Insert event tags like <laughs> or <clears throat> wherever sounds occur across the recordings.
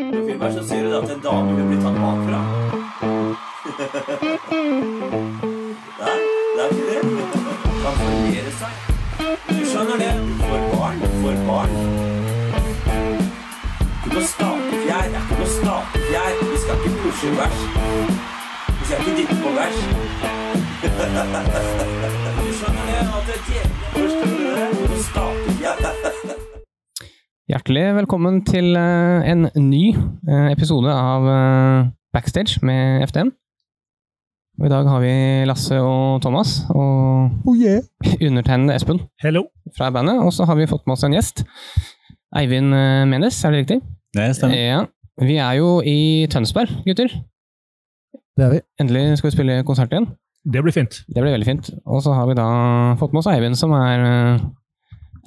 På filmen så ser du at en dame vil bli tatt bakfra. Der, der blir det. Kan formere seg. Du skjønner det. Du barn, du barn. Ikke noe statefjær, det er ikke noe statefjær. Vi skal ikke pushe vers. Vi skal ikke dytte på vers. <laughs> Du skjønner det, at det djevelen. Noe statefjær. Hjertelig velkommen til eh, en ny eh, episode av eh, Backstage med FDN. Og I dag har vi Lasse og Thomas og Oh yeah. <laughs> undertegnede Espen Hello. fra bandet. Og så har vi fått med oss en gjest. Eivind Menes, er det riktig? Det stemmer. Ja. Vi er jo i Tønsberg, gutter. Det er vi. Endelig skal vi spille konsert igjen. Det blir fint. Det blir veldig fint. Og så har vi da fått med oss Eivind, som er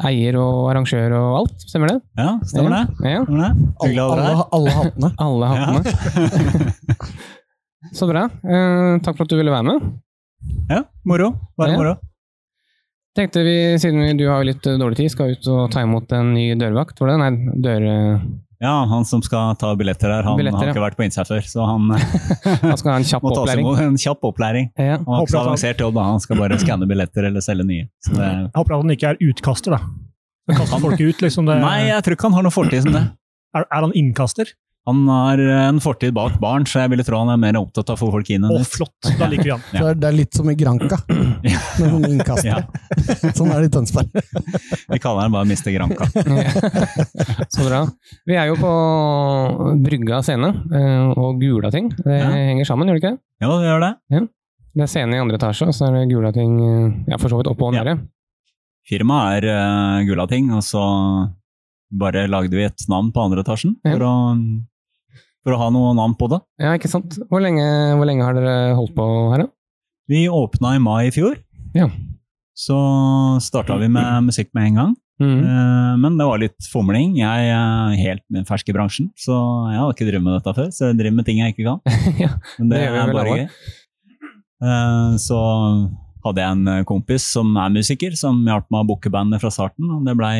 eier og arrangør og alt. Stemmer det? Ja, stemmer det. Ja. Stemmer det. Alle, alle, alle hattene. <laughs> Alle hattene. <laughs> Så bra. Eh, takk for at du ville være med. Ja, moro. Bare Ja. moro. Tenkte vi, Siden du har litt eh, dårlig tid, skal ut og ta imot en ny dørvakt. Var det? Nei, dør... Ja, han som skal ta billetter her, han Billetter, har ja. ikke vært på innsats før, så han <laughs> Han skal ha en <laughs> kjapp må ta seg en kjapp opplæring. Ja. Han har ikke så avansert jobb, da. han skal bare skanne billetter eller selge nye. Så det, Jeg håper at han ikke er utkaster, da. Han kaster folk ut, liksom. Det, nei, jeg tror ikke han har noe fortid som det. er, er han innkaster? Han har en fortid bak barn, så jeg ville tro han er mer opptatt av å få folk inn Å, enn ut. flott! Da liker vi han. Så er det er litt som i Granca, Ja. <clears throat> med sånne innkastere. <laughs> sånn er det i Tønsberg. <laughs> Vi kaller han bare Mr. Granca. <laughs> Så bra. Vi er jo på Brygga scene og og Gulating. Det Ja. henger sammen, gjør det ikke det? Jo, det gjør det. Det er scene i andre etasje, og så er det Gulating eh, ja, for så vidt oppe og Ja. nede. Firmaet er uh, Gulating, og så bare lagde vi et navn på andre etasjen Ja. for, å, for å ha noe navn på det. Ja, ikke sant? Hvor lenge, hvor lenge har dere holdt på her, da? Vi åpna i mai i fjor. Ja. Så starta vi med musikk med en gang. Mhm. Eh, Men det var litt fomling. Jeg er helt fersk i bransjen, så jeg har ikke drevet med dette før. Så jeg driver med ting jeg ikke kan. <laughs> Ja, Men det, det er bare gøy. Eh, Så hadde jeg en kompis som er musiker, som hjalp meg å booke bandet fra starten. og Det blei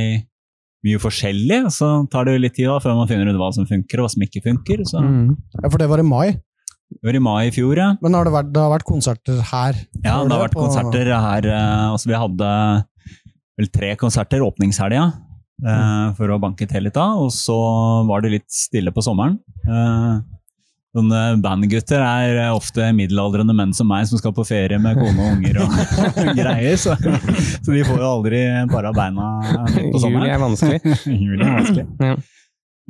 mye forskjellig. Så tar det jo litt tid da, før man finner ut hva som funker og hva som ikke funker. Så Mhm. Ja, for det var i mai. det var i mai i fjor, ja. Men har det, vært, det har vært konserter her? Ja, det har vært på- konserter her. eh, Altså, vi hadde vel tre konserter åpningshelga eh, for å banke til litt da, og så var det litt stille på sommeren. Eh, Sånne bandgutter er ofte middelaldrende menn som meg, som skal på ferie med kone og unger og <laughs> greier, så, så de får jo aldri para beina på sommeren. Juli er vanskelig. <laughs> Juli er vanskelig. Ja.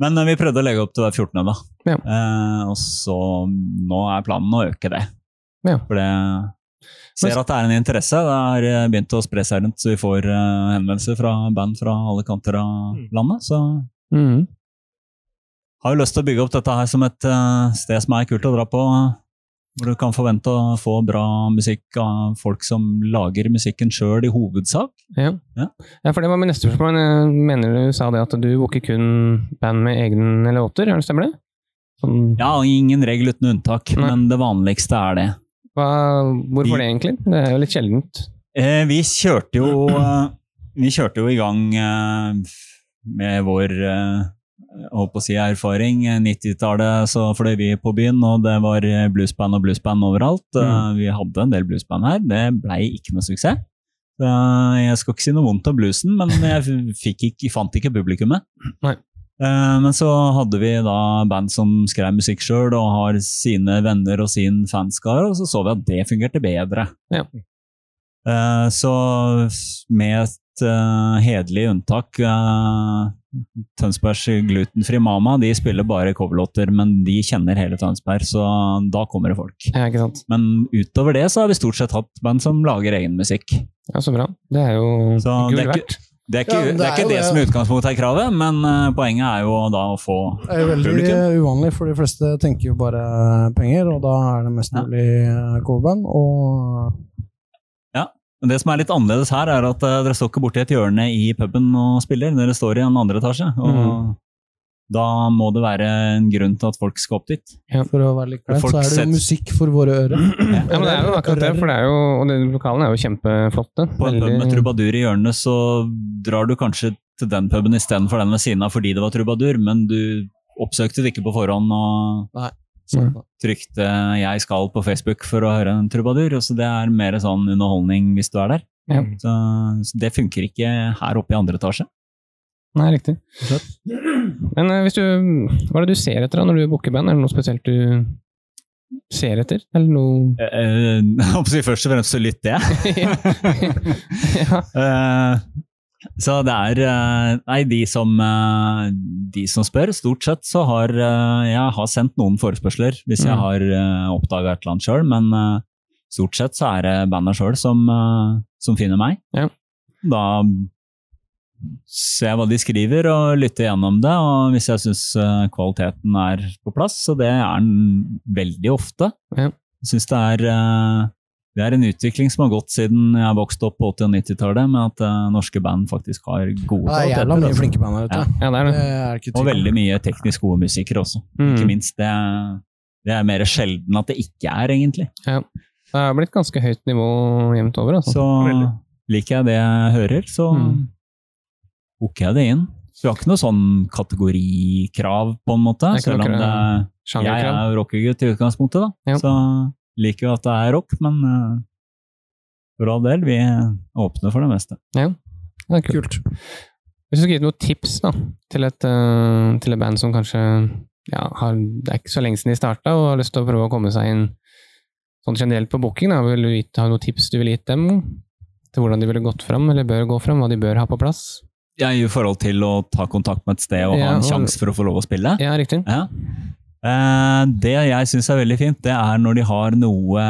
Men eh, vi prøvde å legge opp til hver 14. da. Ja. Eh, og så nå er planen å øke det. Ja. For det ser at det er en interesse. Det har eh, begynt å spre seg rundt, så vi får eh, henvendelser fra band fra alle kanter av Mm. landet. Så Mhm. Har jo lyst til å bygge opp dette her som et eh, sted som er kult å dra på. Hvor du kan forvente å få bra musikk av folk som lager musikken sjøl i hovedsak. Ja. Ja. ja, for det var min neste spørsmål. Mener du sa det at du booker kun band med egne låter, er det stemmer det? Sånn, Ja, ingen regel uten unntak, Nei. men det vanligste er det. hva, hvorfor det egentlig? Det er jo litt sjeldent. Eh, vi kjørte jo eh, Vi kjørte jo i gang eh, med vår eh, holdt på å si erfaring. Eh, 90-tallet så fløy vi på byen, og det var eh, bluesband og bluesband overalt. Eh, Mm. Vi hadde en del bluesband her. Det blei ikke noe suksess. Jeg skal ikke si noe vondt om bluesen, men <laughs> jeg ikke, fant ikke publikummet. Nei. Eh, Men så hadde vi da band som skrev musikk sjøl og har sine venner og sin fanskare, og så så vi at det fungerte bedre. Ja. Eh, Så med et eh, hederlig unntak eh, Tønsbergs glutenfri mama de spiller bare coverlåter, men de kjenner hele Tønsberg, så da kommer det folk. Ja, ikke sant? Men utover det så har vi stort sett hatt band som lager egen musikk. Ja, Så bra. Det er jo Så gull det er verdt. ikke det, er ikke, Ja, det, det er ikke jo det det. som i utgangspunktet er kravet, men eh, poenget er jo da å få publikum. Det er jo veldig Publikum. uvanlig, for de fleste tenker jo bare penger, og da er det mest mulig ja. coverband. Og Men det som er litt annerledes her, er at eh, dere står ikke borti et hjørne i puben og spiller, dere står i en andre etasje. Og mm. da må det være en grunn til at folk skal opp dit. Ja. for å være litt kleint, så er det sett- jo musikk for våre ører. Ja, <clears throat> men det er jo akkurat det, for det er jo, og de lokalene er jo kjempeflotte. På en pub med trubadur i hjørnet, så drar du kanskje til den puben istedenfor den ved siden av fordi det var trubadur, men du oppsøkte det ikke på forhånd og Sånn. trykte 'jeg skal' på Facebook for å høre en trubadur. Så det er mer sånn underholdning hvis du er der. Ja. Så, så det funker ikke her oppe i andre etasje. Nei, riktig. Men eh, hvis du, hva er det du ser etter da når du booker band? Er det noe spesielt du ser etter? Eller noe Eh, <laughs> håper først og fremst så lytter jeg. <laughs> ja. <laughs> Eh, så det er eh, Nei, de som, eh, de som spør, stort sett så har eh, jeg har sendt noen forespørsler hvis jeg Mm. har oppdaga et eller annet sjøl, men stort sett så er det bandet sjøl som, som finner meg. Ja. Da ser jeg hva de skriver og lytter gjennom det, og hvis jeg syns kvaliteten er på plass, så det er den veldig ofte. Ja. Jeg syns det er det er en utvikling som har gått siden jeg vokste opp på 80- og 90-tallet, med at uh, norske band faktisk har gode Det er jævla mye altså. flinke band her ute. Ja. ja, det er Det det. er Og veldig mye teknisk gode musikere også. Ikke Mm. minst. Det, det er mer sjelden at det ikke er, egentlig. Det har blitt ganske høyt nivå jevnt over. Altså. Så Veldig. liker jeg det jeg hører, så Mm. jeg det inn. Så vi har ikke noe sånn kategorikrav, på en måte. Er ikke Selv om det, jeg er jo rockegutt i utgangspunktet, da. Ja. Så liker jo at det er rock, men uh, for all del, vi åpner for det meste. Ja, Det er kult. Kult. Hvis du skulle gitt noen tips da, til et, uh, til et band som kanskje ja, har, det er ikke så lenge siden de starta, og har lyst til å prøve å komme seg inn sånn generelt på booking, da, vil du gitt, ha noen tips du ville gitt dem til hvordan de ville gått fram, eller bør gå fram, hva de bør ha på plass? Ja, I forhold til å ta kontakt med et sted og Ja, ha en sjanse for å få lov å spille? Ja, riktig. Ja. Eh, det jeg syns er veldig fint, det er når de har noe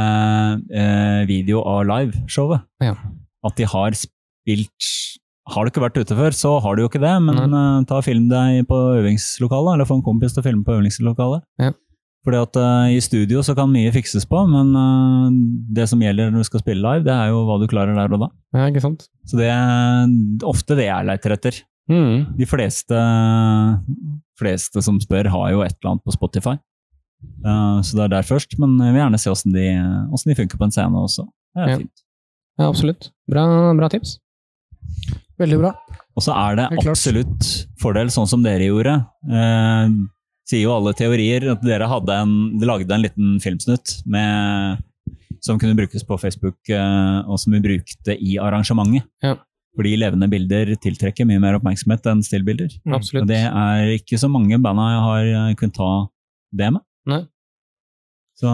eh, video av liveshowet. Ja. At de har spilt Har du ikke vært ute før, så har du jo ikke det, men eh, ta og film deg på øvingslokalet, eller få en kompis til å filme på øvingslokalet. Ja. Fordi at uh, I studio så kan mye fikses på, men uh, det som gjelder når du skal spille live, det er jo hva du klarer der og da. Ja, ikke sant? Så det er ofte det jeg leter etter. Mm. De fleste, fleste som spør, har jo et eller annet på Spotify. Uh, så det er der først, men jeg vil gjerne se åssen de, de funker på en scene også. Det er Ja. fint. Ja, absolutt. Bra, bra tips. Veldig bra. Og så er det absolutt fordel, sånn som dere gjorde. Eh, sier jo alle teorier at dere en, de lagde en liten filmsnutt med, som kunne brukes på Facebook, eh, og som vi brukte i arrangementet. Ja. Fordi levende bilder tiltrekker mye mer oppmerksomhet enn stillbilder. Mm. Og det er ikke så mange banda jeg har eh, kunnet ta det med. Nei. Så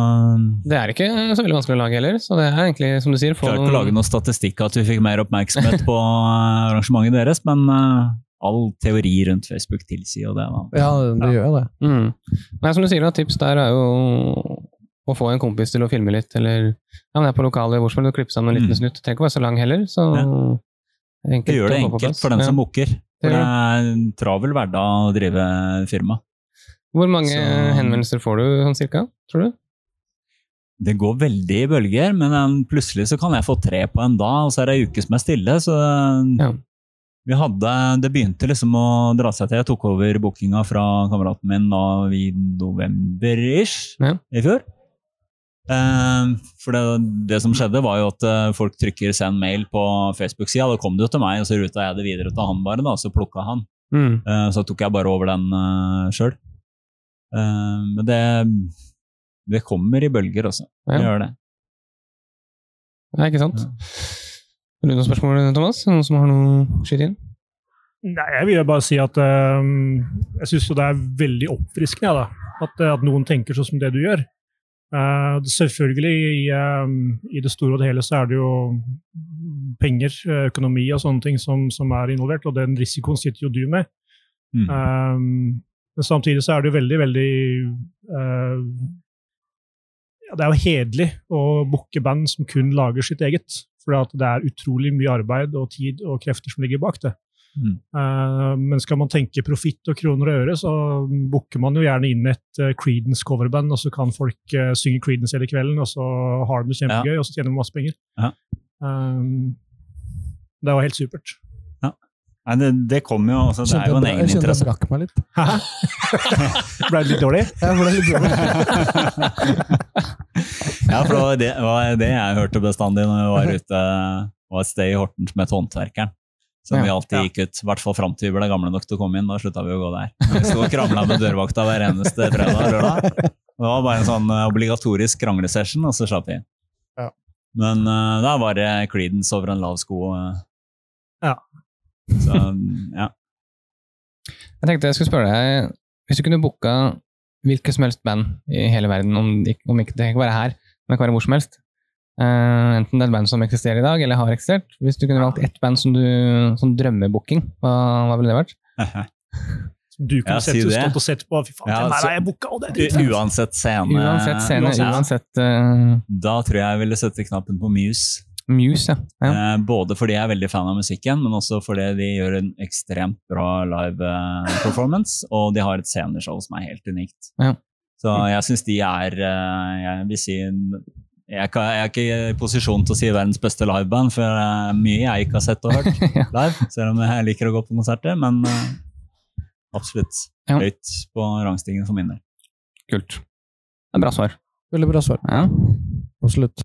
Det er ikke så veldig vanskelig å lage heller, så det er egentlig, som du sier, få klarer ikke å lage noen statistikk at vi fikk mer oppmerksomhet på eh, arrangementet deres, men uh, all teori rundt Facebook tilsier jo det. da. Ja, det gjør jo det. Mm. Nei, som du sier, da, tips der er jo å få en kompis til å filme litt, eller ja, men det er på lokalet hvor som helst, klippe sammen en liten Mm. snutt. Det trenger ikke være så lang heller, så enkelt Det gjør det enkelt for den som booker. For Det er en travel hverdag å drive firma. Hvor mange Så- henvendelser får du sånn cirka, tror du? Det går veldig i bølger, men plutselig så kan jeg få tre på en dag, og så er det ei uke som er stille. Så Ja. vi hadde, det begynte liksom å dra seg til. Jeg tok over bookinga fra kameraten min da i november-ish Ja. i fjor. Eh, for det, det som skjedde, var jo at eh, folk trykker 'send mail' på Facebook-sida. Da kom det jo til meg, og så ruta jeg det videre til han bare, da, så plukka han. Mm. Eh, Så tok jeg bare over den sjøl. men det, det kommer i bølger også. Det Ja. gjør det. Nei, ikke sant? Har du noen spørsmål, Thomas? Noen som har noe å skyte inn? Nei, jeg vil bare si at um, jeg syns jo det er veldig oppfriskende ja, da. At, at noen tenker sånn som det du gjør. Eh, selvfølgelig, i, um, i det store og det hele, så er det jo penger, eh, økonomi og sånne ting som, som er involvert, og den risikoen sitter jo du med. Mm. Um, men samtidig så er det jo veldig, veldig uh, ja, Det er jo hederlig å booke band som kun lager sitt eget. For det er utrolig mye arbeid og tid og krefter som ligger bak det. Mm. Uh, men skal man tenke profitt og kroner og øre, så booker man jo gjerne inn et uh, Creedence coverband, og så kan folk uh, synge Creedence hele kvelden, og så har de det kjempegøy, og så tjener de masse penger. Ja. Um, det var helt supert. Nei, det, det kommer jo altså, Det er jo en jeg egen kjente jeg interesse. brakk meg litt. Ble det litt dårlig? Jeg ble litt dårlig. <laughs> ja, for det var det, var det jeg hørte bestandig når jeg var <laughs> ute var et sted i Horten som het Håndverkeren. Som Ja. vi alltid Ja. gikk ut, i hvert fall fram til vi ble gamle nok til å komme inn. Da slutta vi å gå der. <laughs> Vi sto og krangla med dørvakta hver eneste fredag og lørdag. Det var bare en sånn eh, obligatorisk kranglesession, og så slapp vi inn. Ja. Men uh, da var det Creedence over en lav sko. Uh. Ja. Så ja. Jeg tenkte jeg skulle spørre deg, hvis du kunne booka hvilket som helst band i hele verden, om, om ikke det kan ikke være her, men det kan være hvor som helst, eh, enten det er et band som eksisterer i dag, eller har eksistert, hvis du kunne valgt ett band som du, som drømmebooking, hva, hva ville det vært? <laughs> Du kunne Ja, sett, si stått og sett på. Fy faen, Ja, den her har jeg booka, og det er dritfett. uansett scene Uansett scene, Ja. uansett uh, Da tror jeg jeg ville sette knappen på Muse. Muse, ja. ja. Uh, både fordi jeg er veldig fan av musikken, men også fordi de gjør en ekstremt bra live eh, performance, og de har et sceneshow som er helt unikt. Ja. Så jeg syns de er Jeg vil si en- jeg, kan, jeg er ikke i posisjon til å si verdens beste liveband, for det er mye jeg ikke har sett og hørt <laughs> live, selv om jeg liker å gå på konserter, men uh, absolutt Ja. høyt på rangstigen for min del. Kult. Det er bra svar. Veldig bra svar. Ja. Absolutt.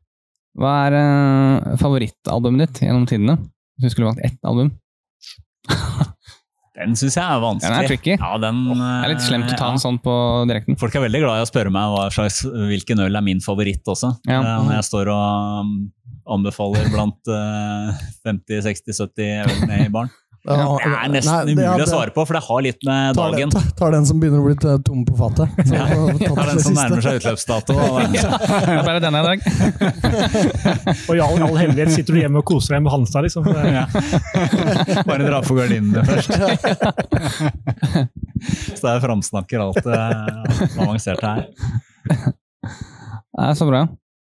Hva er uh, favorittalbumet ditt gjennom tidene? Hvis du skulle valgt ett album? <laughs> Den syns jeg er vanskelig. Den er tricky. Ja, den, Det er litt slemt å ta den sånn på direkten. Folk er veldig glad i å spørre meg hva slags, hvilken øl er min favoritt også. Ja. Eh, Når jeg står og um, anbefaler blant eh, 50, 60, 70 øl med i baren. Det er nesten Nei, det- ja, umulig å svare på, for det har litt med tar dagen. Den, tar- tar den som begynner å bli tom på fatet. <laughs> Så Ja. tar den som siste. nærmer seg utløpsdato. <laughs> <laughs> Bare denne i dag. Og i all, all hemmelighet sitter du hjemme og koser deg med Hansa, liksom. Ja. Bare dra på gardinene først. Så det er framsnakker alt det avanserte her. Det er så bra.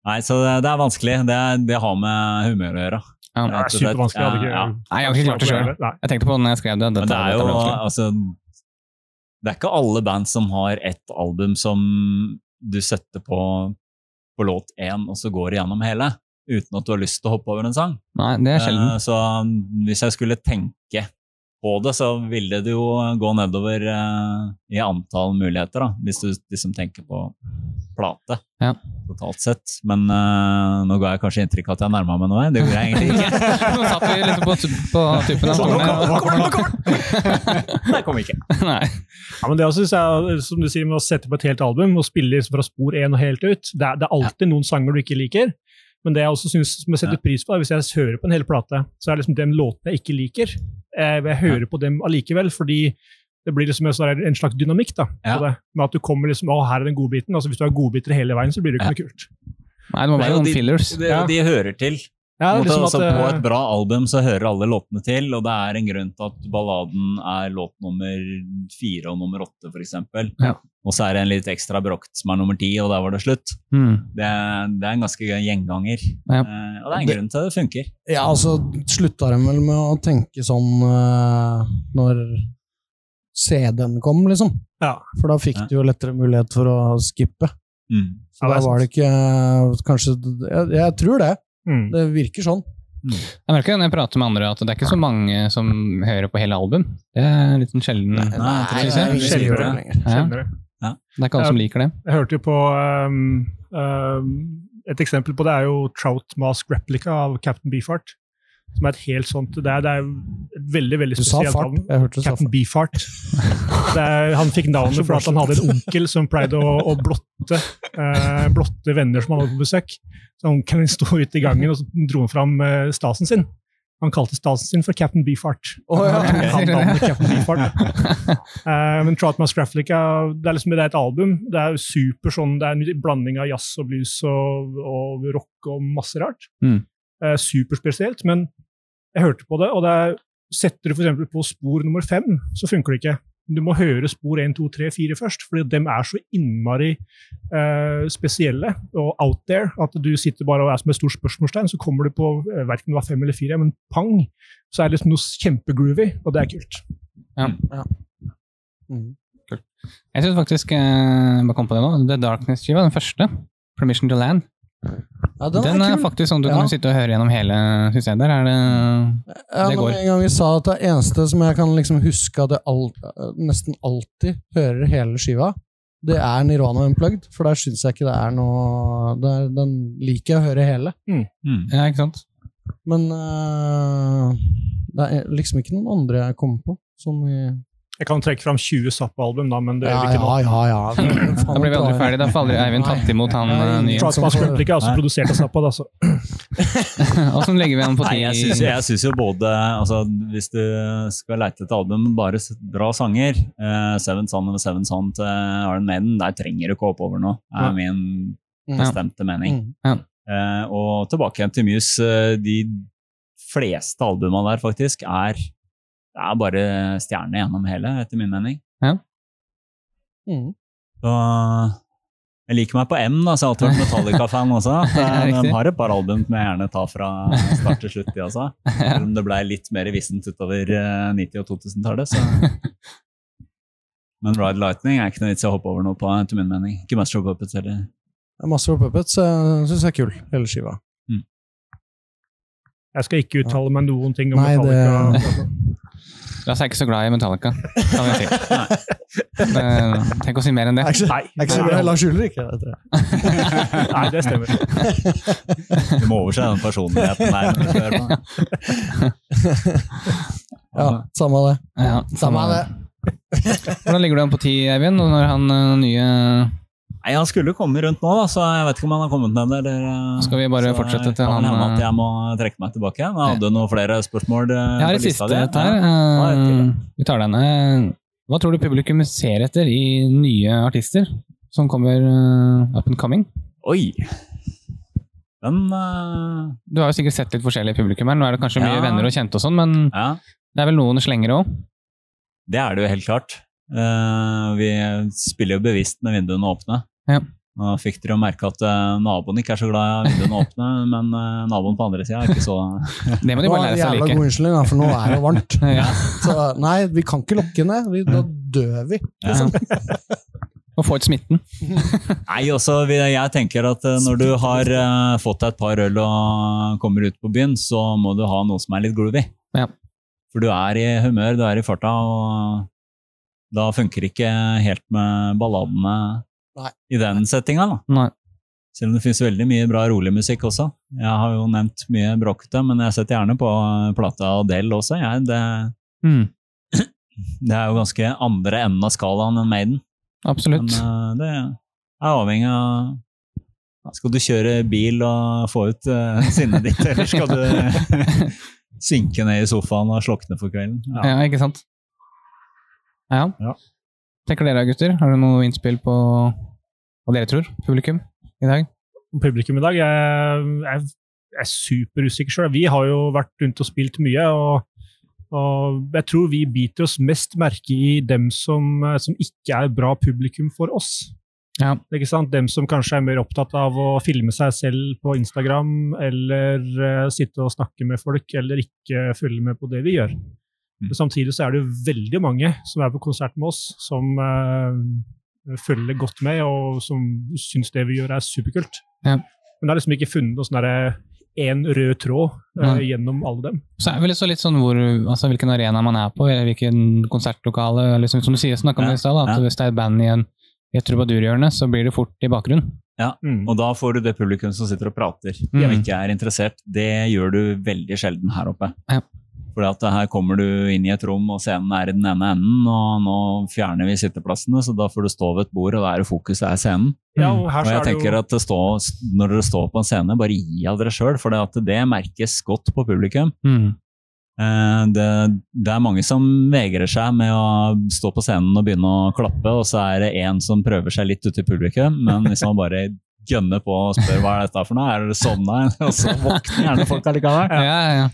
Nei, så det, det er vanskelig. Det, det har med humør å gjøre. Ja. Det er supervanskelig. Jeg hadde ikke, Ja, ja. Nei, jeg hadde ikke klart det sjøl. Jeg tenkte på det når jeg skrev det. Men Dette, det er jo altså, Det er ikke alle band som har ett album som du setter på på låt én, og så går det gjennom hele. Uten at du har lyst til å hoppe over en sang. Nei, det er sjelden. Eh, Så hvis jeg skulle tenke på det, så ville det jo gå nedover eh, i antall muligheter, da. Hvis du liksom tenker på plate Ja. totalt sett. Men eh, nå ga jeg kanskje inntrykk av at jeg nærma meg noe. Det gjorde jeg egentlig ikke. <laughs> Nå satt vi liksom på, på tuppen av nå stolen. kommer- nå kommer den, Det kom ikke. Nei. Ja, men det også synes jeg, som du sier, med å sette på et helt album og spille liksom fra spor én og helt ut, det er, det er alltid noen sanger du ikke liker. Men det jeg også synes, som jeg setter pris på, er hvis jeg hører på en hel plate, så er det liksom den låten jeg ikke liker. Eh, jeg hører på dem allikevel, fordi det blir liksom en, sånn- slags dynamikk da, Ja. på det. Med at du kommer liksom, å, her er den godbiten. Altså, hvis du har godbiter hele veien, så blir det ikke noe kult. Nei, det må være noen de- fillers. De, Ja. de hører til. Ja, liksom altså, at, på eh, et bra album så hører alle låtene til, og det er en grunn til at balladen er låt nummer fire og nummer åtte, f.eks. Ja. Og så er det en litt ekstra brokt som er nummer ti, og der var det slutt. Mm. Det, det er en ganske gøy gjenganger. Ja. Eh, og det er en Det- grunn til at det funker. Ja, altså slutta de vel med å tenke sånn uh, når CD-en kom, liksom. ja. For da fikk du jo lettere mulighet for å skippe. Mm. Så da var det ikke eh, Kanskje Jeg, jeg tror det. Mm. Det virker sånn. Jeg merker når jeg prater med andre at det er ikke så mange som hører på hele album. Det er litt sånn sjelden. Nei, er ingen som Sjeldnere. lenger. Ja. Det. Det er ikke alle som liker det. Jeg hørte jo på um, um, Et eksempel på det er jo Trout Mask Replica av Captain Beefheart. Som er et helt sånt Det er, det er et veldig veldig spesielt navn. album. Jeg hørte du sa Captain. Beefheart. Det er, han fikk navnet fordi at han hadde en onkel som pleide å, å blotte, eh, blotte venner som han hadde på besøk. Så onkelen sto ute i gangen og så dro han fram eh, stasen sin. Han kalte stasen sin for Captain Beefheart. Oh, ja. Han navnet Captain Beefheart. Eh, men Trout Mascraflica det er, liksom, det er et album. Det er super sånn, det er en blanding av jazz og blues og, og rock og masse rart. Mm. Eh, superspesielt. Men jeg hørte på det, og det er, setter du f.eks. på spor nummer fem, så funker det ikke. Du må høre spor 1, 2, 3, 4 først, fordi dem er så innmari eh, spesielle og out there at du sitter bare og er som et stort spørsmålstegn, så kommer du på eh, verken det var fem eller fire, men pang, så er det liksom noe kjempegroovy, og det er kult. Ja. Mm. Jeg syns faktisk eh, Jeg bare kom på det nå. The Darkness-skiva, den første, Permission to Land, Ja, den, er, er faktisk sånn du Ja. kan sitte og høre gjennom hele, synes jeg. Der er det Ja, det går. En gang vi sa at det eneste som jeg kan liksom huske at jeg all, nesten alltid hører hele skiva, det er Nirvana Unplugged, for der syns jeg ikke det er noe det er, Den liker jeg å høre hele. Mm. Ja, ikke sant? Men uh, Det er liksom ikke noen andre jeg kommer på. Som vi Jeg kan trekke fram 20 Zappa-album, da, men det ja, gjør vi ikke nå. ja, ja, ja. Da blir vi aldri ferdig. Da får aldri <laughs> Eivind tatt imot han eh, nye. Troutman Country er også Nei. produsert av Zappa. Da, <laughs> <laughs> så. Åssen legger vi han på Nei, jeg ti? jeg syns jo både altså, Hvis du skal leite etter album bare bra sanger Uh, Seven Son of Seven Son til Iron Maiden, der trenger du ikke hoppe over noe. Er min bestemte mening. Ja. Uh, og tilbake igjen til Muse. De fleste albumene der faktisk er det er bare stjerne gjennom hele, etter min mening. Mm. Så jeg liker meg på M, da, så jeg har alltid vært Metallica-fan også. <laughs> Ja, De har et par album som jeg gjerne tar fra start til slutt, de også. Selv om det ble litt mer vissent utover eh, 90- og 2000-tallet. Så. <laughs> Men Ride Lightning er ikke noe vits i å hoppe over noe på, etter min mening. Ikke Master of Puppets heller. Master of Puppets uh, syns jeg er kul, hele skiva. Jeg skal ikke uttale meg noen ting om Nei, det- Metallica. <laughs> Lasse er ikke så glad i Metallica, kan jeg si. Eh, Tenk å si mer enn det. Nei, Det er ikke så glad i Lars Ulrik. jeg vet det. Nei, det stemmer. Du må overse den personligheten der. <laughs> Ja, samme det. Ja, Samme det. Hvordan ligger du an på ti, Eivind? Når han eh, nye Nei, Han skulle komme rundt nå, da, så jeg vet ikke om han har kommet ned. Eller, eh, Skal vi bare så fortsette til han, hende eh, at jeg må trekke meg tilbake. Jeg hadde noen flere spørsmål eh, Jeg har et siste et her. Ja, ja, Eh, Vi tar den. Eh, Hva tror du publikum ser etter i nye artister som kommer eh, up and coming? Oi! Den uh... Du har jo sikkert sett litt forskjellig publikum her. Nå er det kanskje mye venner og kjente og sånn, men Ja, det er vel noen slengere òg? det er det jo helt klart. Uh, vi spiller jo bevisst med vinduene åpne. Ja. Nå fikk dere jo merke at eh, naboen ikke er så glad i vinduene åpne, <laughs> men eh, naboen på andre sida er ikke så Det må de bare lære seg å jævla like. god unnskyldning, for nå er det varmt. <laughs> Ja. Så nei, vi kan ikke lukke ned. Vi, da dør vi. Ja. Og få ut smitten. <laughs> Nei, også, jeg tenker at eh, når du har fått deg et par øl og kommer ut på byen, så må du ha noe som er litt groovy. Ja. For du er i humør, du er i farta, og da funker ikke helt med balladene Nei. i den settinga. da. Nei. Selv om det finnes veldig mye bra rolig musikk også. Jeg har jo nevnt mye bråkete, men jeg setter gjerne på plata Adele også. Jeg, det, Mm, <clears throat> det er jo ganske andre enden av skalaen enn Maiden. absolutt. Men uh, det er avhengig av Skal du kjøre bil og få ut uh, <laughs> sinnet ditt, eller skal du <laughs> synke ned i sofaen og slokne for kvelden? Ja, ikke sant? Ja. Ja. Tenker dere gutter? Har dere noe innspill på hva dere tror? Publikum i dag? Publikum i dag jeg, jeg, jeg er superusikker sjøl. Vi har jo vært rundt og spilt mye. og og jeg tror vi biter oss mest merke i dem som, som ikke er bra publikum for oss. Ja. Ikke sant? Dem som kanskje er mer opptatt av å filme seg selv på Instagram, eller uh, sitte og snakke med folk, eller ikke følge med på det vi gjør. Mm. Men Samtidig så er det jo veldig mange som er på konsert med oss, som uh, følger godt med, og som syns det vi gjør er superkult. Ja. Men det har liksom ikke funnet noe sånn derre én rød tråd uh, gjennom alle dem. Så er det vel så litt sånn hvor, altså hvilken arena man er på, eller hvilken konsertlokale. eller Som, som du sier, snakka om Ja, i stad, at ja. hvis det er et band i, en, i et trubadurhjørne, så blir det fort i bakgrunnen. Mm. Og da får du det publikum som sitter og prater, Mm. og ikke er interessert. Det gjør du veldig sjelden her oppe. Ja. Fordi at her kommer du inn i et rom, og scenen er i den ene enden, og nå fjerner vi sitteplassene, så da får du stå ved et bord, og da er det fokuset er scenen. Ja, og her Og jeg er det tenker jo at det står, når dere står på en scene, bare gi av dere sjøl, for det, det merkes godt på publikum. Mm. Eh, Det, det er mange som vegrer seg med å stå på scenen og begynne å klappe, og så er det en som prøver seg litt ute i publikum, men hvis man bare gønner på og spør hva er dette for noe, er det sånn? <laughs> Og så våkner gjerne folk allikevel. Ja, ja, ja.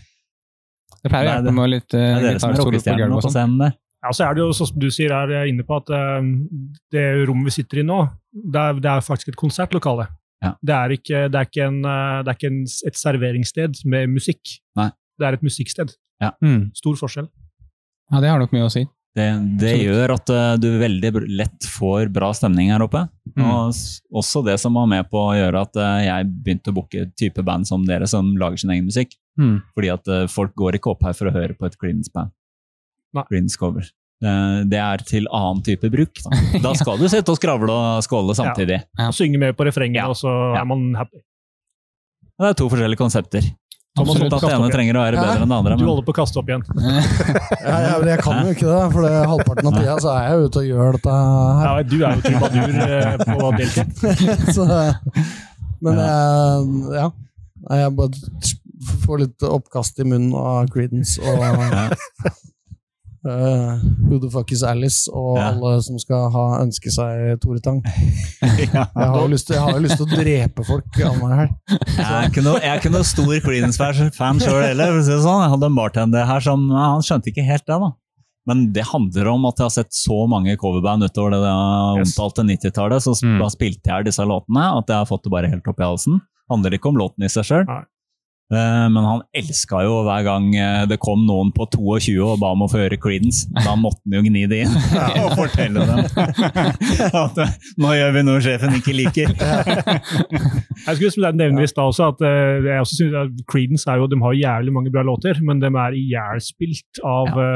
Det pleier å hjelpe med litt er gitarsolo på gulvet og sånn. Ja, så er det jo som du sier er inne på, at eh, det rommet vi sitter i nå, det er, det er faktisk et konsertlokale. Ja. Det er ikke, det er ikke, en, eh, det er ikke en, et serveringssted med musikk. Nei. Det er et musikksted. Mm. Stor forskjell. Ja, det har nok mye å si. Det, det gjør at eh, du veldig lett får bra stemning her oppe. Mm. Og også det som var med på å gjøre at eh, jeg begynte å booke type band som dere, som lager sin egen musikk. Mm. Fordi at eh, folk går ikke opp her for å høre på et Greens band. Creedence-cover. Eh, Det er til annen type bruk. Da, da <laughs> skal du sitte og skravle og skåle samtidig. Ja. Synge med på refrenget, Ja. og så Ja. er man happy. Det er to forskjellige konsepter. Thomas å At det ene trenger å være bedre ja. enn det andre. Du holder på å kaste opp igjen. <laughs> Ja, jeg, jeg kan jo ikke det, for det, er halvparten av tida så er jeg ute og gjør dette her. Ja, du er jo trubadur eh, på <laughs> deltid. <laughs> Så, men jeg, ja. Jeg bare får litt oppkast i munnen av Creedence og eh, Who the fuck is Alice og Ja. alle som skal ha ønske seg Tore Tang. <laughs> ja. Jeg har jo lyst til, jeg har jo lyst til å drepe folk annenhver helg. Jeg er ikke noe, er ikke noe stor Creedence-fan sjøl heller. for å si det sånn. Jeg hadde en bartender her som ja, han skjønte ikke helt det. da. Men det handler om at jeg har sett så mange coverband utover det Yes. omtalte 90-tallet. Så Mm. da spilte jeg disse låtene, at jeg har fått det bare helt opp i halsen. handler ikke om låten i seg sjøl. Nei. Men han elska jo hver gang eh, det kom noen på 22 og ba om å få høre Creedence. Da måtte han jo gni det inn <laughs> og fortelle dem <laughs> at eh, nå gjør vi noe sjefen ikke liker. <laughs> Jeg skulle nevne i stad også at eh, jeg også synes at Creedence er jo, de har jævlig mange bra låter, men de er ihjelspilt av ja.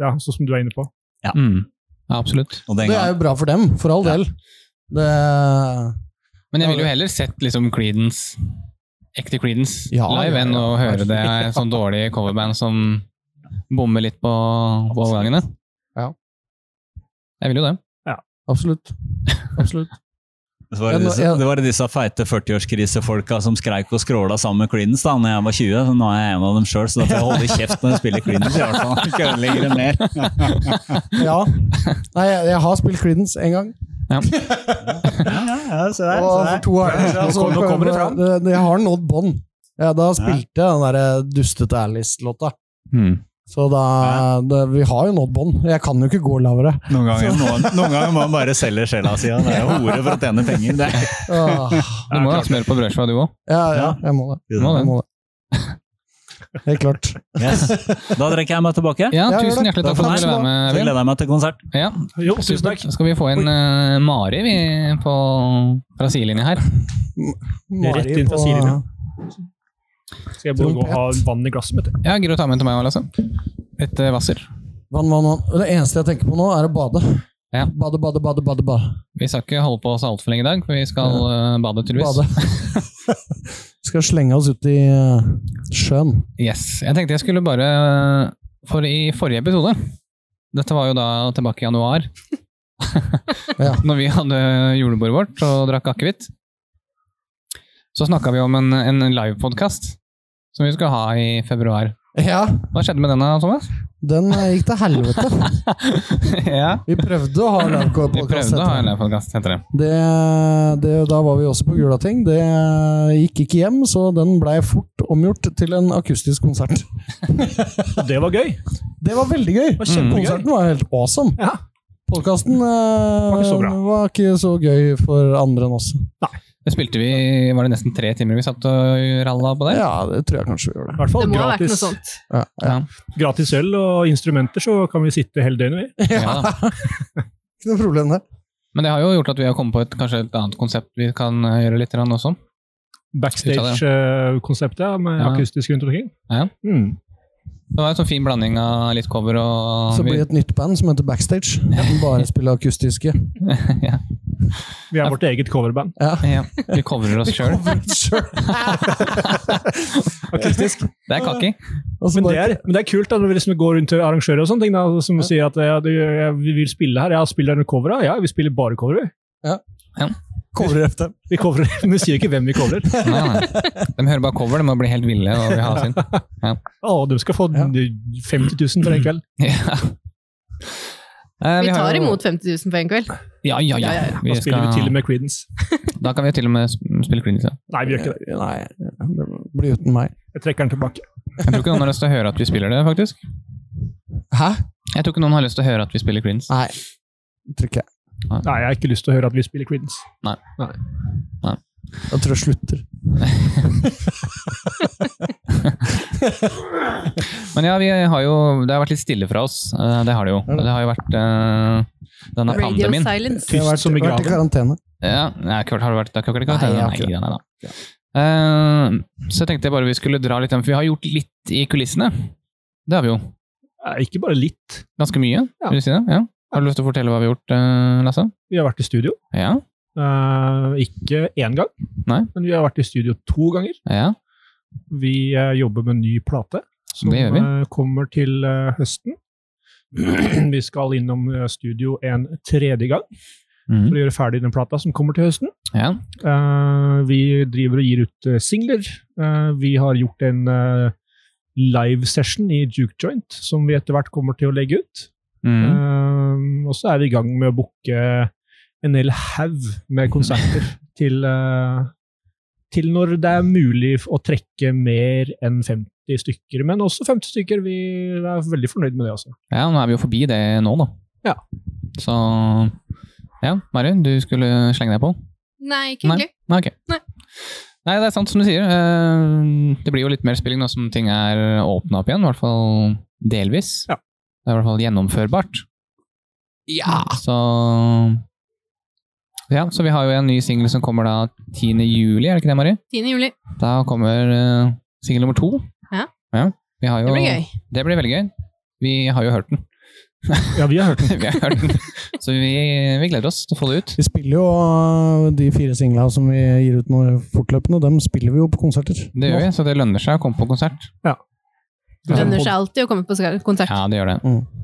ja, sånn som du er inne på. Mm. Ja, absolutt. Og Det er jo bra for dem, for all del. Det, Men jeg ville jo heller sett liksom Creedence, ekte Creedence Ja, live ja, enn ja. å høre det <laughs> er sånn dårlig coverband som bommer litt på, på overgangene. Ja. Jeg vil jo det. absolutt. Absolutt. Så var det, disse, det var disse feite 40-årskrisefolka som skreik og skråla sammen med Creedence da når jeg var 20. Så nå er jeg en av dem sjøl, så da får jeg holde kjeft når jeg spiller Creedence. i hvert fall. Ikke ødelegge det mer. <laughs> Ja. Nei, jeg, jeg har spilt Creedence en gang. <laughs> Ja. Ja, ja, se der, Og for to år Nå kommer det fram. det- det- Jeg har nådd bånd. Ja, da spilte jeg den der dustete Alice-låta. Mm. Så da det, Vi har jo nådd bånd. Jeg kan jo ikke gå lavere. Noen ganger, noen, noen ganger må man bare selge sjela si. Det er jo hore for å tjene penger. Det Du må ha smør på brødskiva, du òg. ja, ja, jeg må det. Må det. Jeg må det. Helt klart. yes. Da trekker jeg meg tilbake. Ja, tusen hjertelig takk for at du ville være med, Så gleder jeg meg til konsert. Ja, Jo, tusen takk. Skal vi få inn uh, Mari vi, på, fra sidelinja her. Rett inn fra på- sidelinja. Skal jeg bare gå og ha vann i glasset mitt? Ja, Gidder du å ta med en til meg òg, Lasse? Et uh, Hvasser. Vann, vann, vann. Det eneste jeg tenker på nå, er å bade. Ja. Bade, bade, bade, bade. bade. Vi skal ikke holde på oss altfor lenge i dag, for vi skal uh, bade, tydeligvis. bade. <laughs> Skal slenge oss ut i eh, sjøen. Yes. Jeg tenkte jeg skulle bare For i forrige episode Dette var jo da tilbake i januar. Ja. <laughs> Når vi hadde julebordet vårt og drakk akevitt. Så snakka vi om en, en livepodkast som vi skulle ha i februar. Ja, Hva skjedde med den, da, Thomas? den eh, gikk til helvete. <laughs> ja. Vi prøvde å ha <laughs> Vi livepodkast. heter det. Det, det, da var vi også på Gulating. Det gikk ikke hjem, så den blei fort omgjort til en akustisk konsert. <laughs> Det var gøy! Det var veldig gøy! var. Konserten var helt awesome. Ja. Podkasten Var ikke så var ikke så gøy for andre enn oss. Det spilte vi Var det nesten tre timer vi satt og ralla på der? Ja, det tror jeg kanskje vi gjorde. I det. hvert fall Det må ha vært noe sånt. Ja, ja. Gratis øl og instrumenter, så kan vi sitte hele døgnet, vi. <laughs> Ja. Ikke noe problem, det. Men det har jo gjort at vi har kommet på et, kanskje et annet konsept vi kan eh, gjøre litt også. Backstage-konseptet med Ja. akustisk rundt omkring. Ja. Mm. Det var en sånn fin blanding av litt cover og Så blir det et nytt band som heter Backstage. <laughs> Som bare spiller akustiske. <laughs> ja. Vi er vårt eget coverband. Ja. ja. Vi coverer oss sjøl. <laughs> Akustisk. Det er kaki. Men det, er, men det er kult da, når vi liksom går rundt til arrangører og sånne ting, da, som sier at ja, du, ja, vi vil spille her. Ja, spiller dere cover? Ja, vi spiller bare cover. vi. Coverer efter dem. Vi coverer, <laughs> men vi sier ikke hvem vi coverer. Nei, nei. De hører bare cover, de må bli helt ville og vil ha sin. <laughs> Å, de skal få Ja. 50 000 for en kveld. <laughs> Ja. Eh, Vi tar jo- imot 50 000 på en kveld. Ja, ja, ja. Ja, ja, ja. Vi Da spiller vi til og med Creedence. Da kan vi til og med spille Creedence. Ja. Nei, vi gjør ikke det. Nei, det blir uten meg. Jeg trekker den tilbake. Jeg tror ikke noen har lyst til å høre at vi spiller det, faktisk. Hæ? Jeg tror ikke noen har lyst til å høre at vi spiller Creedence. Nei. Tror ikke jeg. Nei, jeg har ikke lyst til å høre at vi spiller Creedence. Da tror jeg slutter. <laughs> Men ja, vi har jo Det har vært litt stille fra oss. Eh, Det har det jo. Det har jo vært eh, denne Radio pandemien. silence. Det har vært, som i vært i karantene. Ja, nei, har du vært, det har ikke vært i karantene? Nei, jeg har Nei, ikke det. nei, nei, da. Eh, så jeg tenkte jeg bare vi skulle dra litt, for vi har gjort litt i kulissene. Det har vi jo. Ikke bare litt. Ganske mye, Ja. vil du si det? Ja. Har du lyst til å fortelle hva vi har gjort, eh, Lasse? Vi har vært i studio. Ja. Eh, ikke én gang, Nei. men vi har vært i studio to ganger. ja. Vi eh, jobber med en ny plate som kommer til høsten. <clears throat> Vi skal innom studio en tredje gang mm. for å gjøre ferdig den plata som kommer til høsten. Ja. Eh, vi driver og gir ut singler. Eh, vi har gjort en uh, live session i Juke Joint som vi etter hvert kommer til å legge ut. Mhm. Eh, og så er vi i gang med å booke en hel haug med konserter <laughs> til, uh, til når det er mulig å trekke mer enn 50 stykker. Men også 50 stykker. Vi er veldig fornøyd med det, Også. ja, nå er vi jo forbi det nå, da. Ja. Så ja, Marion, du skulle slenge deg på? Nei, ikke egentlig. Nei, Okay. Nei. Nei, det er sant som du sier. Eh, Det blir jo litt mer spilling nå som ting er åpna opp igjen, i hvert fall delvis. Ja. Det er i hvert fall gjennomførbart. Ja! Så ja, så vi har jo en ny singel som kommer da 10. juli, er det ikke det, Mari? 10. juli. Da kommer uh, singel nummer to. Ja. Vi har jo, Det blir gøy. Det blir veldig gøy. Vi har jo hørt den. Ja, vi har hørt <laughs> den. vi har hørt den. Så vi, vi gleder oss til å få det ut. Vi spiller jo uh, de fire singlene som vi gir ut nå fortløpende, dem spiller vi jo på konserter. Det gjør vi, så det lønner seg å komme på konsert. Det lønner seg alltid å komme på konsert. Ja, det gjør det.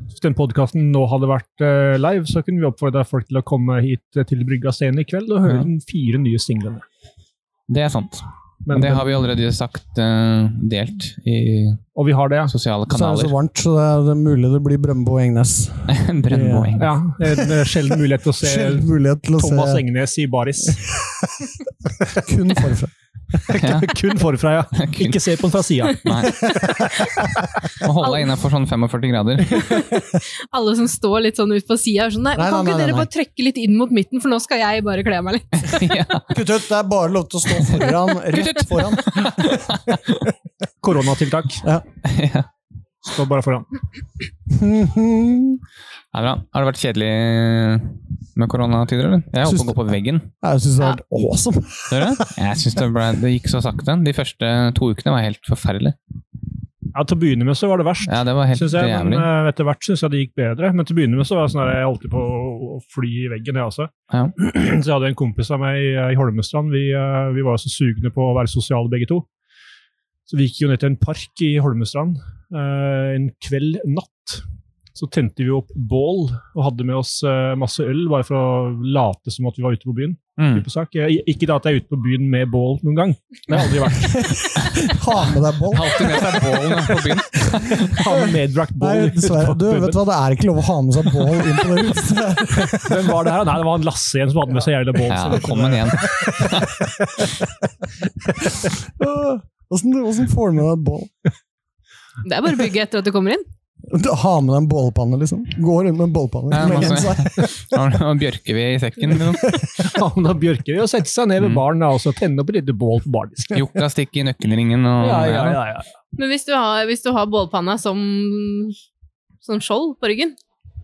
Hvis den podkasten nå hadde vært eh, live, så kunne vi oppfordra folk til å komme hit eh, til Brygga scene i kveld og høre Ja. de fire nye singlene. Det er sant. Men, det har vi allerede sagt uh, delt i Og vi har det, ja. sosiale kanaler. Så er det så varmt, så det er, det mulig det blir Brøndbo og Engnes. <laughs> Brøndbo Engnes. ja en sjelden mulighet til å se <laughs> mulighet til å Thomas se Engnes i baris. <laughs> kun forfra. <laughs> Kun forfra, ja. <laughs> Kun- Ikke se på den fra sida. <laughs> Må holde deg innafor sånn 45 grader. Alle som står litt sånn ut på sida, er sånn Nei, Nei, kan nei, ikke nei, dere nei. bare trekke litt inn mot midten, for nå skal jeg bare kle meg litt. ja. Kutt ut, det er bare lov til å stå foran, rett foran. Koronatiltak. Ja. ja. Stå bare foran. Det er bra. Har det vært kjedelig med koronatider, eller? Jeg holdt på å gå på veggen. Jeg syns det har vært awesome. det? Jeg synes det, ble, det gikk så sakte. De første to ukene var helt forferdelig. Ja, Til å begynne med så var det verst. Ja, det var helt Synes jeg, jævlig. men etter hvert syns jeg det gikk bedre. Men til å begynne med så var det sånn at jeg alltid på å fly i veggen, jeg også. Ja. <clears throat> Så jeg hadde en kompis av meg i, i Holmestrand. Vi, eh, vi var jo så sugne på å være sosiale begge to. Så vi gikk jo ned til en park i Holmestrand eh, en kveld natt. Så tente vi opp bål og hadde med oss eh, masse øl, bare for å late som at vi var ute på byen. Mm. sak. Ikke da at jeg er ute på byen med bål noen gang. Det har jeg aldri vært. <laughs> Ha med deg bål. Alltid med seg bål på byen. <laughs> Ha med medbrakt Nei, bål. dessverre. Du, vet du hva, det er ikke lov å ha med seg bål inn på det huset. <laughs> Hvem var det her? Nei, det var en Lasse igjen som hadde med seg jævla bål. Ja, så det velkommen igjen. Åssen får du med deg et boll? Det er bare å bygge etter at du kommer inn. Har med deg en bålpanne, liksom. Går rundt med en bålpanne. Ja, med <laughs> vi i sekken. Liksom. <laughs> Han har bjørker vi og sette seg ned ved Mm. baren og så tenne opp et lite bål på bardisken. <laughs> Jokka stikker i nøkkelringen og Ja, ja, ja, ja. Men hvis du har, hvis du har bålpanna som, som skjold på ryggen,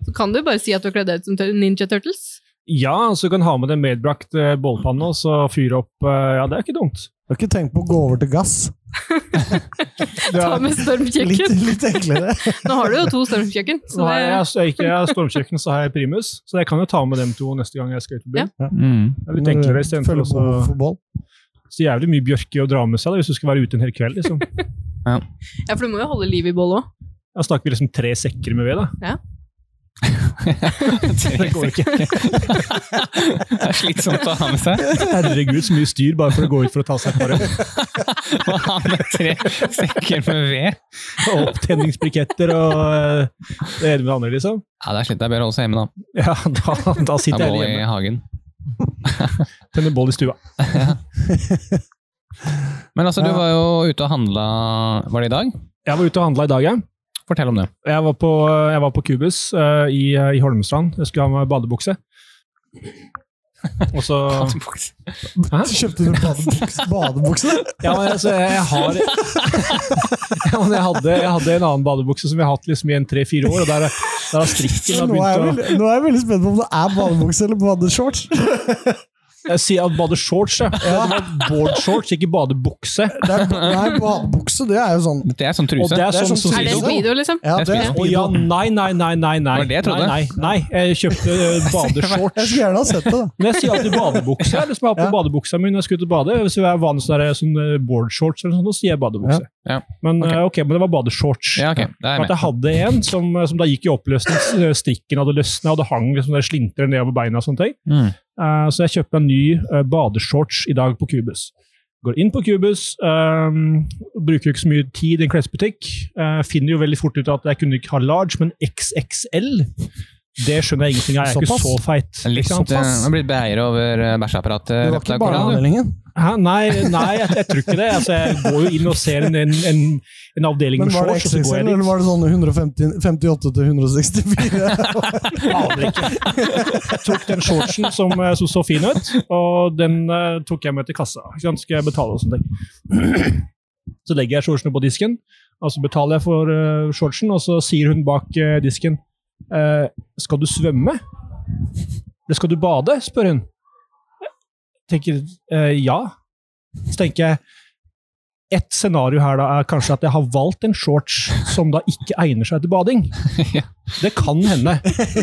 så kan du bare si at du har kledd deg ut som Ninja Turtles. ja, så du kan ha med deg medbrakt eh, bålpanne og så fyre opp eh, Ja, det er ikke dumt. Du har ikke tenkt på å gå over til gass? <laughs> Ta med stormkjøkken. litt enklere. Nå har du jo to stormkjøkken. Så har jeg, jeg, ikke, jeg har stormkjøkken, så har jeg primus, så jeg kan jo ta med dem to neste gang jeg skal ut på byen. Mm. Det er litt enklere istedenfor å så- jævlig mye bjørke å dra med seg da, hvis du skal være ute en hel kveld. liksom. ja, for du må jo holde liv i bål òg. Da snakker vi liksom tre sekker med ved. da. <laughs> Det går ikke. det er slitsomt å ha med seg. Herregud, så mye styr bare for å gå ut for å ta seg et par øl. Å ha med tre sekker med ved. Og Opptenningsbriketter og eh, det ene med det andre, liksom. Ja, det er slitt. Det er bedre å holde seg hjemme, da. Ja, da, da sitter jeg hjemme. i hagen. <laughs> Tenner bål i stua. <laughs> Men altså, du Ja. var jo ute og handla Var det i dag? Jeg var ute og handla i dag, jeg. Fortell om det. Jeg var på, jeg var på Kubus uh, i, i Holmestrand. Jeg skulle ha med badebukse. Og så? <laughs> Kjøpte du badebukse? badebukse? Ja, men altså, jeg har <laughs> ja, men jeg, hadde, jeg hadde en annen badebukse som jeg har hatt liksom i en tre-fire år, og der, der har strikken har begynt å nå er jeg veldig spent på om det er badebukse eller badeshorts. <laughs> Jeg sier at badeshorts, ja. Det var boardshorts, ikke badebukse. Det er, nei, badebukse, det er jo sånn Det er sånn Og truse. det er Det er sånn sånn Er det Speedo. liksom? Ja, det er speedo. ja, nei, nei, nei, nei. nei. Det var det jeg trodde. Nei, nei, nei. Jeg kjøpte eh, badeshorts. <laughs> Jeg skulle gjerne ha sett det. da. Men jeg sier alltid badebukse. Jeg liksom jeg har på Ja. badebuksa mi når jeg skal ut og bade. Hvis jeg er vanlig sånn der, sånn eh, boardshorts eller sånn, så sier jeg badebukse. Ja. Men Ok. eh, ok, men det var badeshorts. Ja, ok. Det er For jeg at jeg hadde en som, som da gikk i oppløsning, strikken hadde løsna, og det hang liksom slintrer nedover beina og sånne ting. Mm. Eh, så jeg kjøpte en ny eh, badeshorts i dag på Cubus. Går inn på Cubus, um, bruker ikke så mye tid i en klesbutikk. Uh, finner jo veldig fort ut at jeg kunne ikke ha large, men XXL det skjønner jeg ingenting av. Jeg er ikke Såpass? så feit. Litt, ikke sant? eh, har blitt breiere over eh, bæsjeapparatet. Det var ikke barneavdelingen. Hæ? Nei, nei jeg, jeg tror ikke det. Altså, jeg går jo inn og ser en, en, en, en avdeling Men med var det shorts, og så går XXL, jeg eller dit. var det sånn 158 til 164? <laughs> Aner ikke. Jeg tok den shortsen som, eh, som så fin ut, og den eh, tok jeg med til kassa. Ikke sant? Skal jeg betale og sånne ting. <clears throat> Så legger jeg shortsene på disken, og så betaler jeg for eh, shortsen, og så sier hun bak eh, disken eh, Skal du svømme? Eller skal du bade? spør hun. Jeg tenker eh, ja. Så tenker jeg et scenario her da er kanskje at jeg har valgt en shorts som da ikke egner seg til bading. <laughs> Det kan hende.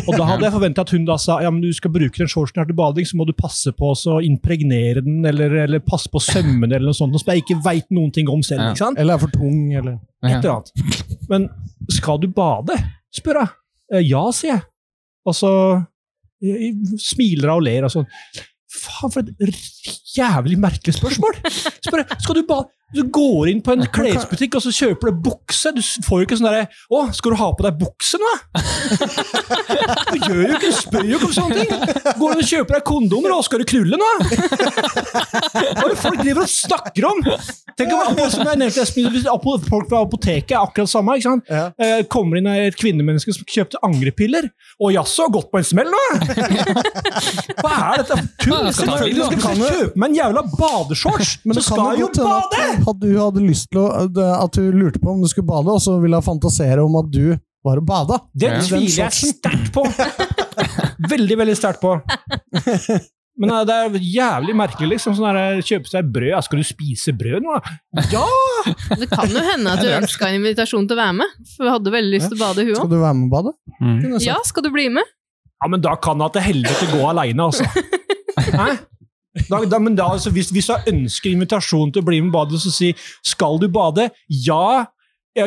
Og da hadde jeg forventa at hun da sa ja, men du skal bruke den shortsen her til bading, så må du passe på å impregnere den, eller, eller passe på sømmene, eller noe sånt, som jeg ikke veit noen ting om selv. Ikke sant? Eller er for tung, eller Et eller annet. Men skal du bade? spør jeg. «Eh, Ja, sier jeg. Og så smiler hun og ler og sånn. Faen, for et jævlig merkelig spørsmål! Spør skal du bade? Du går inn på en klesbutikk og så kjøper du bukse. Du får jo ikke sånn derre Å, skal du ha på deg bukse nå? <laughs> Du gjør jo ikke, spør jo ikke om sånne ting! Går du og kjøper deg kondomer, og skal du knulle nå? Hva er det folk driver og snakker om? Tenk om, som jeg nevnte, folk fra apoteket er akkurat samme. ikke sant? Ja. Eh, kommer inn et kvinnemenneske som kjøpte angrepiller. Og jaså, gått på en smell nå? <laughs> Hva er dette for tull? Selvfølgelig skal jeg kjøpe meg en jævla badeshorts! Men Så skal jeg jo bade! At du hadde lyst til å At du lurte på om du skulle bade, og så ville hun fantasere om at du var og bada. Det Ja. tviler jeg sterkt på. <laughs> Veldig, veldig sterkt på. Men eh, det er jævlig merkelig. liksom, sånn der, Kjøpe seg brød. Ja, Skal du spise brød nå? Ja! <laughs> Det kan jo hende at du ønska en invitasjon til å være med. For vi hadde veldig lyst til å bade, hun Skal du være med og bade? Mm. Ja, skal du bli med? Ja, men da kan hun til helvete gå aleine, altså. <laughs> Hæ? Da, da, men da, altså, hvis, hvis jeg ønsker invitasjon til å bli med og bade, så si 'skal du bade'? Ja.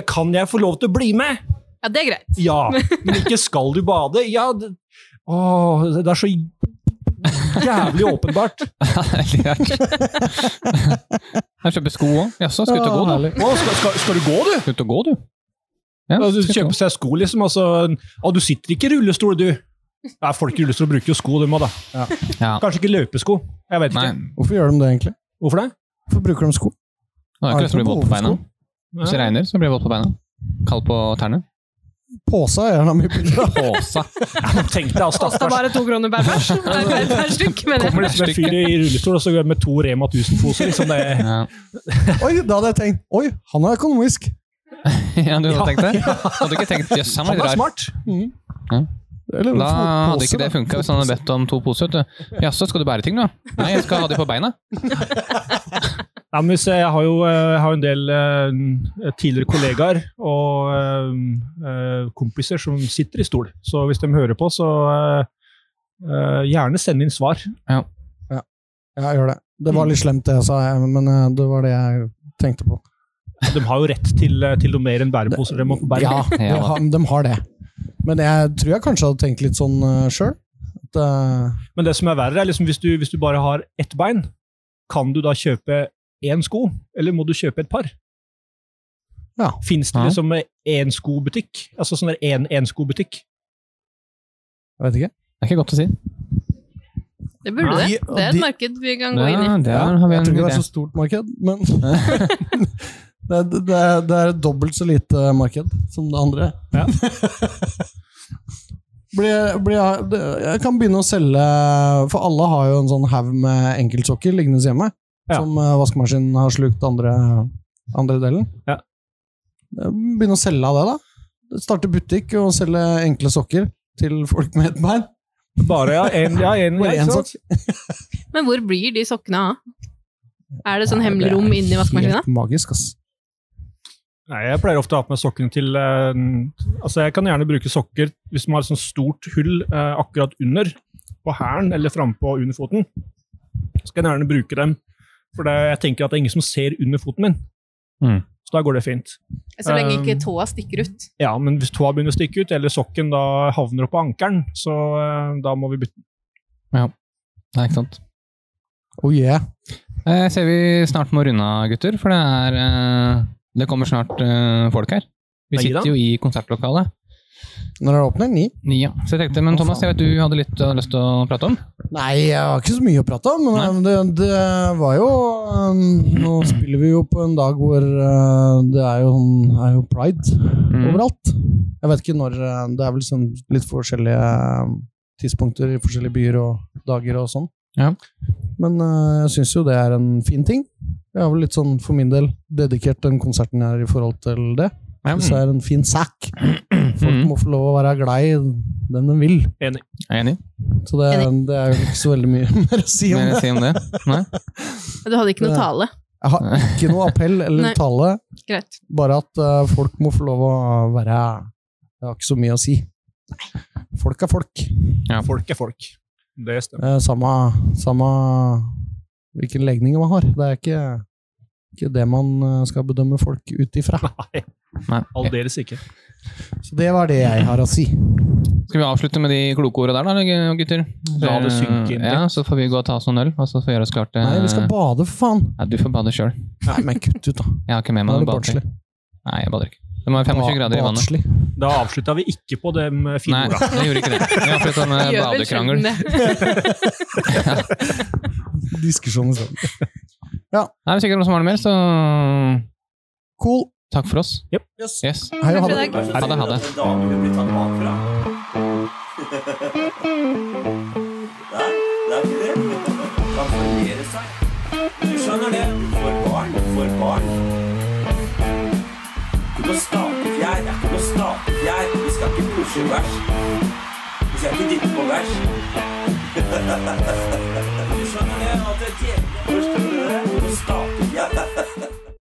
Kan jeg få lov til å bli med? Ja, det er greit. Ja. Men ikke 'skal du bade'? Ja, det, åh, det er så jævlig åpenbart. <laughs> Jeg kjøper sko òg. Jaså, skal du ut og gå, da? Å, skal, skal, skal du gå, du? Skal du ut og gå, du? Ja, Altså, du kjøper seg sko, liksom. Altså, å, du sitter ikke i rullestol, du. Ja, folk i rullestol bruker jo sko, de òg, da. Ja. Kanskje ikke løpesko. Jeg vet Nei, ikke. Hvorfor gjør de det, egentlig? Hvorfor det? Hvorfor bruker de sko? nå er ikke lyst til å bli våt på beina. Hvis det regner, så blir det våt på beina. Kald på tærne. Påsa er gjerne mye bilder av. Påsa. Tenk deg, Kosta bare to kroner per bæsj. <laughs> Per, stykk, mener Kommer det liksom en fyr i rullestol og så går med to Rema 1000-poser. Liksom det. Ja. Oi, da hadde jeg tenkt Oi, han er økonomisk. <laughs> ja, du hadde tenkt det? <laughs> Hadde du ikke tenkt jøss, han var Han litt er rar. smart. Eller Da hadde ikke det funka hvis han hadde bedt om to poser. Jaså, skal du bære ting, da? Nei, jeg skal ha de på beina. <laughs> Ja, men hvis jeg, har jo jeg har en del eh, tidligere kollegaer og eh, eh, kompiser som sitter i stol. Så hvis de hører på, så eh, eh, gjerne send inn svar. Ja, jeg gjør det. Det var litt slemt, det jeg sa, men eh, det var det jeg tenkte på. De har jo rett til, eh, til noe mer enn bæreposer. De må bære. Ja, de har, de har det. Men jeg tror jeg kanskje hadde tenkt litt sånn uh, sjøl. Men det som er verre, er liksom hvis du, hvis du bare har ett bein, kan du da kjøpe én sko, eller må du kjøpe et par? Ja. Fins det Ja. liksom én skobutikk? Altså sånn der én enskobutikk? jeg vet ikke. Det er ikke godt å si. Det burde det. Det er et de- marked vi kan gå inn i. jeg tror ikke det er så stort marked, men <laughs> <laughs> det, er- det, det er et dobbelt så lite marked som det andre. Ja. <laughs> blir, blir jeg, jeg kan begynne å selge For alle har jo en sånn haug med enkeltsokker liggende hjemme. Ja. Som uh, vaskemaskinen har slukt andre, andre delen. Ja. Begynne å selge av det, da. Starte butikk og selge enkle sokker til folk med ett bein. Bare ja, en, ja, en, <laughs> ja, sokk. <laughs> Men hvor blir de sokkene av? Er det sånn hemmelig rom inni vaskemaskina? Helt magisk, ass. Nei, Jeg pleier ofte å ha på meg sokkene til eh, Altså, Jeg kan gjerne bruke sokker hvis man har et sånt stort hull eh, akkurat under, på hælen eller frampå under foten. Så kan jeg gjerne bruke dem, for det, jeg tenker at det er ingen som ser under foten min. Mm. Så da går det fint. Så lenge ikke Um, tåa stikker ut. Ja, men hvis tåa begynner å stikke ut, eller sokken da havner oppå ankelen, så eh, da må vi bytte. Nei, ikke sant. Oh yeah. Jeg ser vi snart må runde av, gutter, for det er eh, Det kommer snart uh, folk her. Vi Nei da. sitter jo i konsertlokalet. Når det åpner? Ni? Ni, Ja, så jeg tenkte, Men Thomas, jeg vet du hadde litt uh, lyst til å prate om? Nei, jeg har ikke så mye å prate om. Men det, det var jo um, Nå spiller vi jo på en dag hvor uh, det er jo, er jo pride Mm. overalt. Jeg vet ikke når Det er vel sånn litt forskjellige um, tidspunkter i forskjellige byer og dager og sånn. Ja. Men uh, jeg syns jo det er en fin ting. Jeg har vel litt sånn for min del dedikert den konserten her i forhold til det. Ja, Så er det en fin sak. <clears throat> Folk må få lov å være glad i den de vil. Er enig. Så det, det er jo ikke så veldig mye <laughs> mer å si om det. si om det? Nei? Du hadde ikke noe tale. Jeg har ikke noe appell <laughs> eller Nei. tale, Greit. bare at uh, folk må få lov å være Jeg har ikke så mye å si. Folk er folk. Folk er folk. Det stemmer. Eh, samme, samme hvilken legning man har. Det er ikke, ikke det man eh, skal bedømme folk ut ifra. <laughs> Nei, Nei. aldeles ikke. Så det var det jeg har å si. Skal vi avslutte med de kloke ordene der, da, gutter? La det synke inn. Ja, Så får vi gå og ta oss noen øl, og så får vi gjøre oss klart Nei, vi skal bade, for faen! Ja, du får bade sjøl. Nei, men kutt ut, da. Jeg har ikke med meg noe badetøy. Nei, jeg bader ikke. Det må være 25 grader i vannet. Da avslutta vi ikke på de fine Nei, orda. jeg <laughs> gjorde ikke det. Vi avslutta <laughs> med badekrangel. ja. det. <laughs> sånn. Ja. Nei, Hvis ikke noen som har noe mer, så Cool. takk for oss. Yes. Yes. Hei og ha det. Ha det, ha det. Du skjønner det. For barn, for barn. Ikke noe statefjær, det er ikke. Vi skal ikke pushe vers. Vi skal ikke dytte på vers. <laughs> Du skjønner det, at det er djevelen